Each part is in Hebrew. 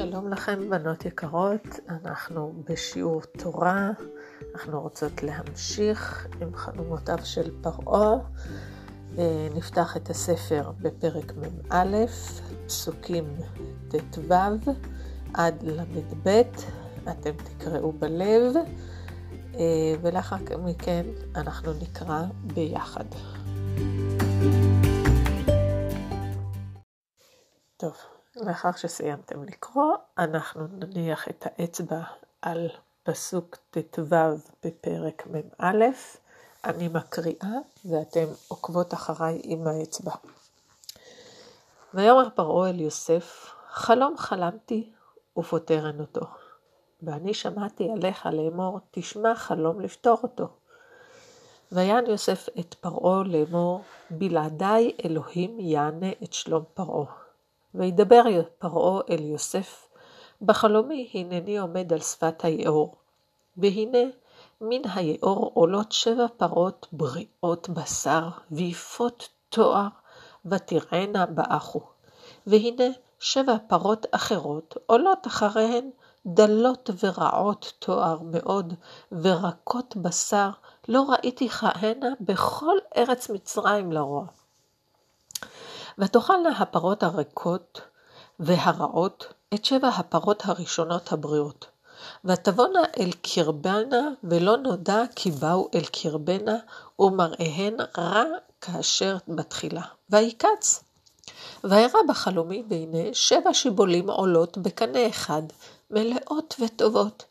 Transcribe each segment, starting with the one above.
שלום לכם, בנות יקרות. אנחנו בשיעור תורה. אנחנו רוצות להמשיך עם חלומותיו של פרעה. אה, נפתח את הספר בפרק מ"א, פסוקים ט"ו עד ל"ב. אתם תקראו בלב, אה, ולאחר מכן אנחנו נקרא ביחד. טוב, לאחר שסיימתם לקרוא, אנחנו נניח את האצבע על פסוק ט"ו בפרק מ"א. אני מקריאה ואתם עוקבות אחריי עם האצבע. ויאמר פרעה אל יוסף, חלום חלמתי ופותרן אותו. ואני שמעתי עליך לאמור, תשמע חלום לפתור אותו. ויען יוסף את פרעה לאמור, בלעדי אלוהים יענה את שלום פרעה. וידבר פרעה אל יוסף, בחלומי הנני עומד על שפת היאור, והנה מן היאור עולות שבע פרות בריאות בשר, ויפות תואר, ותראינה באחו. והנה שבע פרות אחרות עולות אחריהן, דלות ורעות תואר מאוד, ורקות בשר, לא ראיתי כהנה בכל ארץ מצרים לרוע. ותאכלנה הפרות הריקות והרעות את שבע הפרות הראשונות הבריאות. ותבואנה אל קרבנה, ולא נודע כי באו אל קרבנה, ומראיהן רע כאשר בתחילה. ויקץ. וירא בחלומי והנה שבע שיבולים עולות בקנה אחד, מלאות וטובות.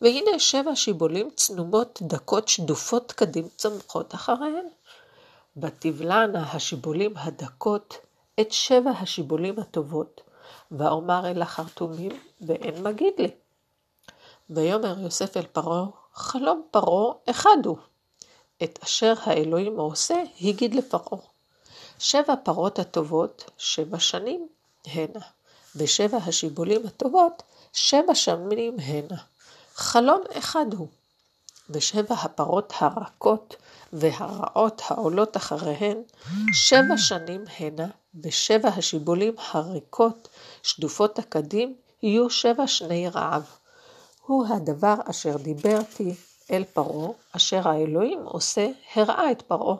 והנה שבע שיבולים צנומות דקות שדופות קדים צומחות אחריהן. ותבלענה השיבולים הדקות את שבע השיבולים הטובות, ואומר אל החרטומים, ואין מגיד לי. ויאמר יוסף אל פרעה, חלום פרעה אחד הוא. את אשר האלוהים עושה, הגיד לפרעה. שבע פרות הטובות, שבע שנים הנה, ושבע השיבולים הטובות, שבע שנים הנה. חלום אחד הוא. ושבע הפרות הרכות והרעות העולות אחריהן, שבע שנים הנה, ושבע השיבולים הריקות, שדופות הקדים, יהיו שבע שני רעב. הוא הדבר אשר דיברתי אל פרעה, אשר האלוהים עושה, הראה את פרעה.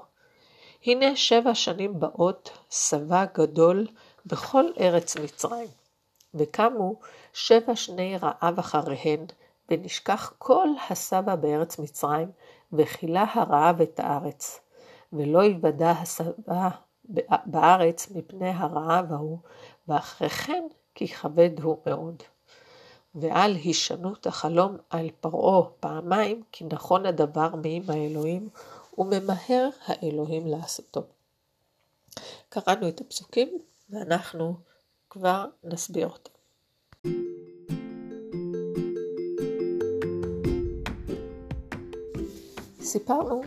הנה שבע שנים באות, שבע גדול בכל ארץ מצרים. וקמו שבע שני רעב אחריהן, ונשכח כל השבע בארץ מצרים, וכילה הרעב את הארץ. ולא יוודע השבע בארץ מפני הרעב ההוא, ואחרי כן כי כבד הוא מאוד. ועל הישנות החלום על פרעה פעמיים, כי נכון הדבר מעם האלוהים, וממהר האלוהים לעשותו. קראנו את הפסוקים, ואנחנו כבר נסביר אותם. סיפרנו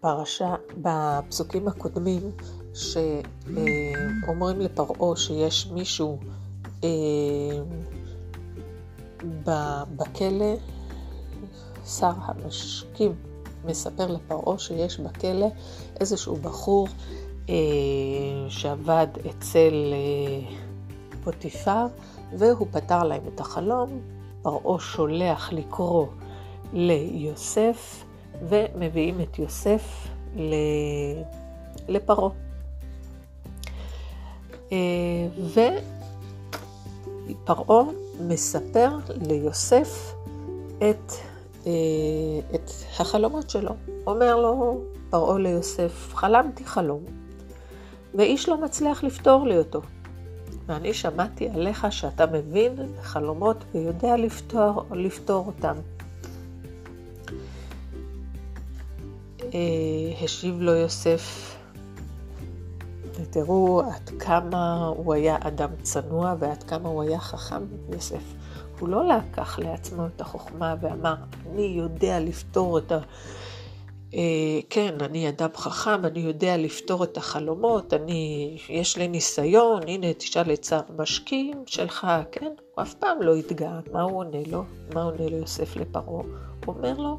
בפרשה, בפסוקים הקודמים, שאומרים לפרעה שיש מישהו אה, בכלא, שר המשקים מספר לפרעה שיש בכלא איזשהו בחור אה, שעבד אצל אה, פוטיפר, והוא פתר להם את החלום. פרעה שולח לקרוא ליוסף, ומביאים את יוסף לפרעה. אה, ופרעה מספר ליוסף את, אה, את החלומות שלו. אומר לו פרעה ליוסף, חלמתי חלום, ואיש לא מצליח לפתור לי אותו. ואני שמעתי עליך שאתה מבין חלומות ויודע לפתור, לפתור אותם. השיב לו יוסף, ותראו עד כמה הוא היה אדם צנוע ועד כמה הוא היה חכם, יוסף. הוא לא לקח לעצמו את החוכמה ואמר, אני יודע לפתור את ה... אה, כן, אני אדם חכם, אני יודע לפתור את החלומות, אני, יש לי ניסיון, הנה תשאל את שר המשקים שלך, כן? הוא אף פעם לא התגאה. מה הוא עונה לו? מה עונה ליוסף לפרעה? הוא אומר לו,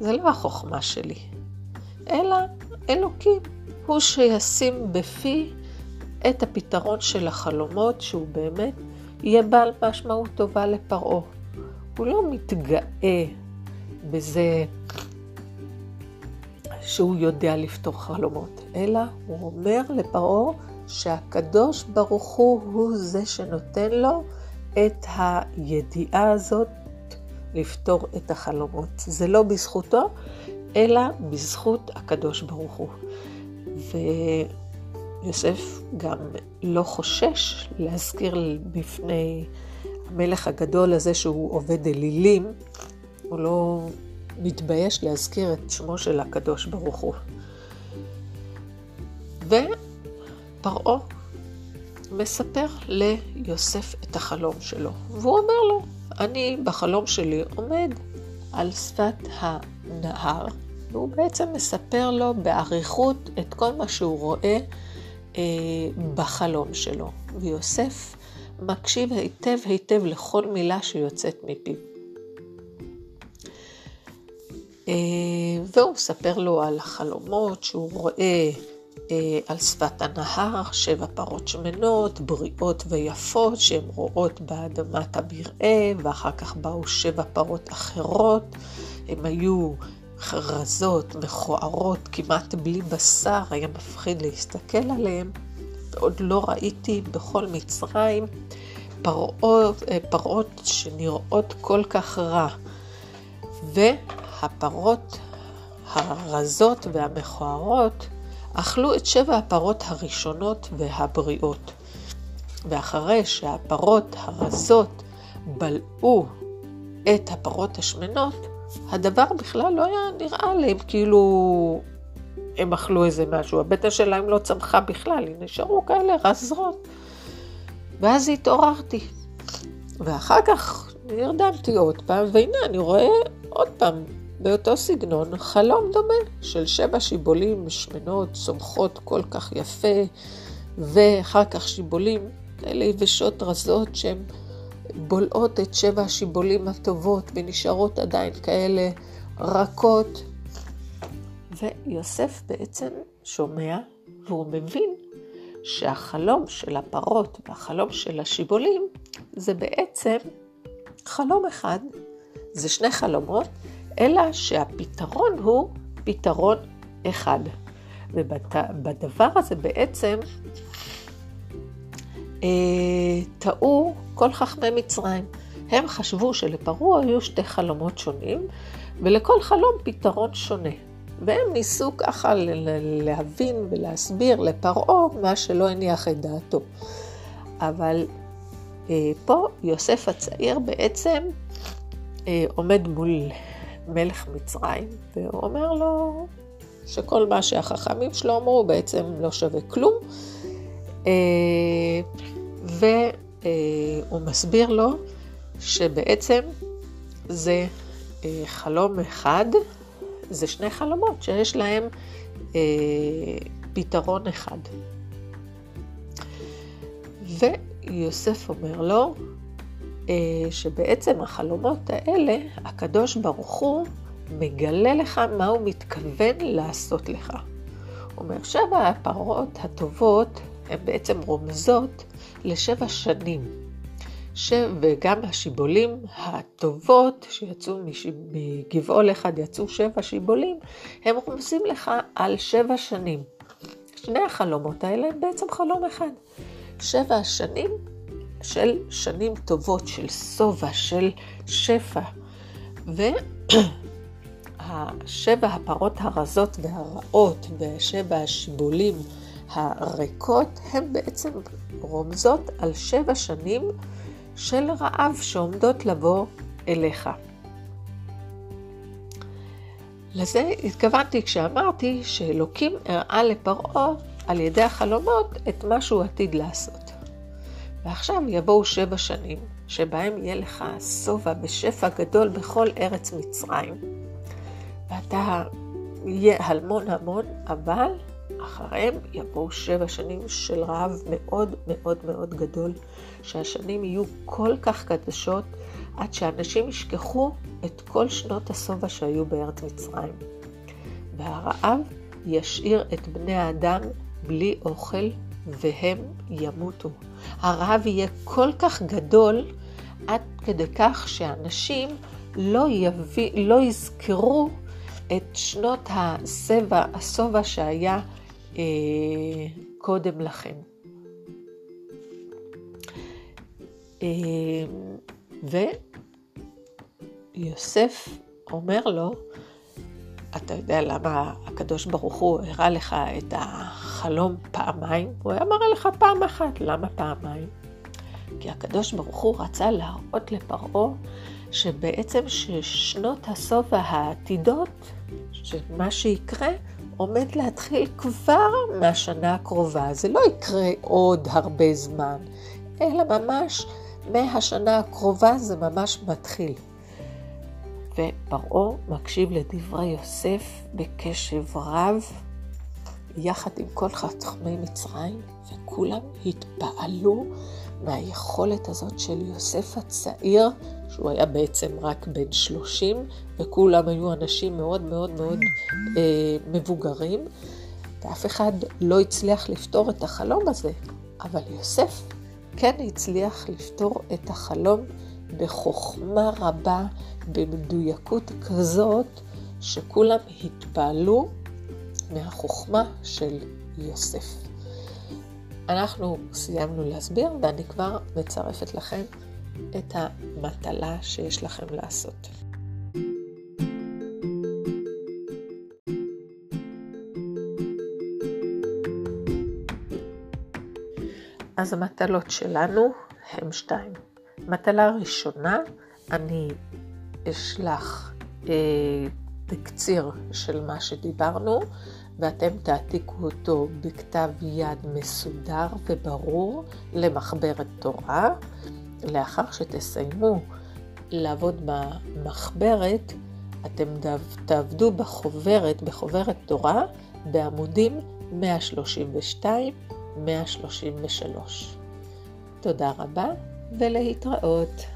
זה לא החוכמה שלי, אלא אלוקים הוא שישים בפי את הפתרון של החלומות, שהוא באמת יהיה בעל משמעות טובה לפרעה. הוא לא מתגאה בזה שהוא יודע לפתור חלומות, אלא הוא אומר לפרעה שהקדוש ברוך הוא הוא זה שנותן לו את הידיעה הזאת לפתור את החלומות. זה לא בזכותו, אלא בזכות הקדוש ברוך הוא. ויוסף גם לא חושש להזכיר בפני המלך הגדול הזה שהוא עובד אלילים, הוא לא מתבייש להזכיר את שמו של הקדוש ברוך הוא. ופרעה מספר ליוסף את החלום שלו, והוא אומר לו, אני בחלום שלי עומד על שפת הנהר, והוא בעצם מספר לו באריכות את כל מה שהוא רואה אה, בחלום שלו. ויוסף מקשיב היטב היטב לכל מילה שיוצאת מפיו. אה, והוא מספר לו על החלומות שהוא רואה אה, על שפת הנהר, שבע פרות שמנות, בריאות ויפות, שהן רואות באדמת המרעה, ואחר כך באו שבע פרות אחרות. הן היו רזות, מכוערות, כמעט בלי בשר, היה מפחיד להסתכל עליהן. ועוד לא ראיתי בכל מצרים פרות, אה, פרות שנראות כל כך רע. והפרות הרזות והמכוערות אכלו את שבע הפרות הראשונות והבריאות. ואחרי שהפרות הרזות בלעו את הפרות השמנות, הדבר בכלל לא היה נראה להם כאילו הם אכלו איזה משהו. הבטן שלהם לא צמחה בכלל, הם נשארו כאלה רזרות. ואז התעוררתי. ואחר כך נרדמתי עוד פעם, והנה אני רואה עוד פעם באותו סגנון חלום דומה של שבע שיבולים שמנות, צומחות כל כך יפה, ואחר כך שיבולים כאלה יבשות רזות שהן בולעות את שבע השיבולים הטובות ונשארות עדיין כאלה רכות. ויוסף בעצם שומע והוא מבין שהחלום של הפרות והחלום של השיבולים זה בעצם חלום אחד, זה שני חלומות, אלא שהפתרון הוא פתרון אחד. ובדבר הזה בעצם אה, טעו כל חכמי מצרים. הם חשבו שלפרעה היו שתי חלומות שונים, ולכל חלום פתרון שונה. והם ניסו ככה להבין ולהסביר לפרעה מה שלא הניח את דעתו. אבל אה, פה יוסף הצעיר בעצם אה, עומד מול מלך מצרים, והוא אומר לו שכל מה שהחכמים שלו אמרו בעצם לא שווה כלום. אה, והוא מסביר לו שבעצם זה אה, חלום אחד, זה שני חלומות שיש להם אה, פתרון אחד. ויוסף אומר לו, אה, שבעצם החלומות האלה, הקדוש ברוך הוא מגלה לך מה הוא מתכוון לעשות לך. שבע הפרות הטובות הן בעצם רומזות לשבע שנים. ש... וגם השיבולים הטובות שיצאו מש... מגבעול אחד, יצאו שבע שיבולים, הם רומזים לך על שבע שנים. שני החלומות האלה הם בעצם חלום אחד. שבע השנים של שנים טובות, של שובע, של שפע. והשבע הפרות הרזות והרעות ושבע השיבולים הריקות הם בעצם רומזות על שבע שנים של רעב שעומדות לבוא אליך. לזה התכוונתי כשאמרתי שאלוקים הראה לפרעה על ידי החלומות את מה שהוא עתיד לעשות. ועכשיו יבואו שבע שנים, שבהם יהיה לך שובע ושפע גדול בכל ארץ מצרים, ואתה יהיה המון המון, אבל אחריהם יבואו שבע שנים של רעב מאוד מאוד מאוד גדול, שהשנים יהיו כל כך קדשות, עד שאנשים ישכחו את כל שנות השובע שהיו בארץ מצרים. והרעב ישאיר את בני האדם בלי אוכל והם ימותו. הרעב יהיה כל כך גדול עד כדי כך שאנשים לא, יביא, לא יזכרו את שנות הסבע, השובע שהיה אה, קודם לכן. אה, ויוסף אומר לו, אתה יודע למה הקדוש ברוך הוא הראה לך את החלום פעמיים? הוא היה מראה לך פעם אחת, למה פעמיים? כי הקדוש ברוך הוא רצה להראות לפרעה שבעצם ששנות הסוף העתידות, שמה שיקרה, עומד להתחיל כבר מהשנה הקרובה. זה לא יקרה עוד הרבה זמן, אלא ממש מהשנה הקרובה זה ממש מתחיל. ופרעה מקשיב לדברי יוסף בקשב רב, יחד עם כל חכמי מצרים, וכולם התפעלו מהיכולת הזאת של יוסף הצעיר, שהוא היה בעצם רק בן שלושים, וכולם היו אנשים מאוד מאוד מאוד אה, מבוגרים, ואף אחד לא הצליח לפתור את החלום הזה, אבל יוסף כן הצליח לפתור את החלום בחוכמה רבה, במדויקות כזאת, שכולם התפעלו מהחוכמה של יוסף. אנחנו סיימנו להסביר ואני כבר מצרפת לכם את המטלה שיש לכם לעשות. אז המטלות שלנו הם שתיים. מטלה ראשונה, אני אשלח אה, תקציר של מה שדיברנו, ואתם תעתיקו אותו בכתב יד מסודר וברור למחברת תורה. לאחר שתסיימו לעבוד במחברת, אתם תעבדו בחוברת, בחוברת תורה, בעמודים 132-133. תודה רבה ולהתראות.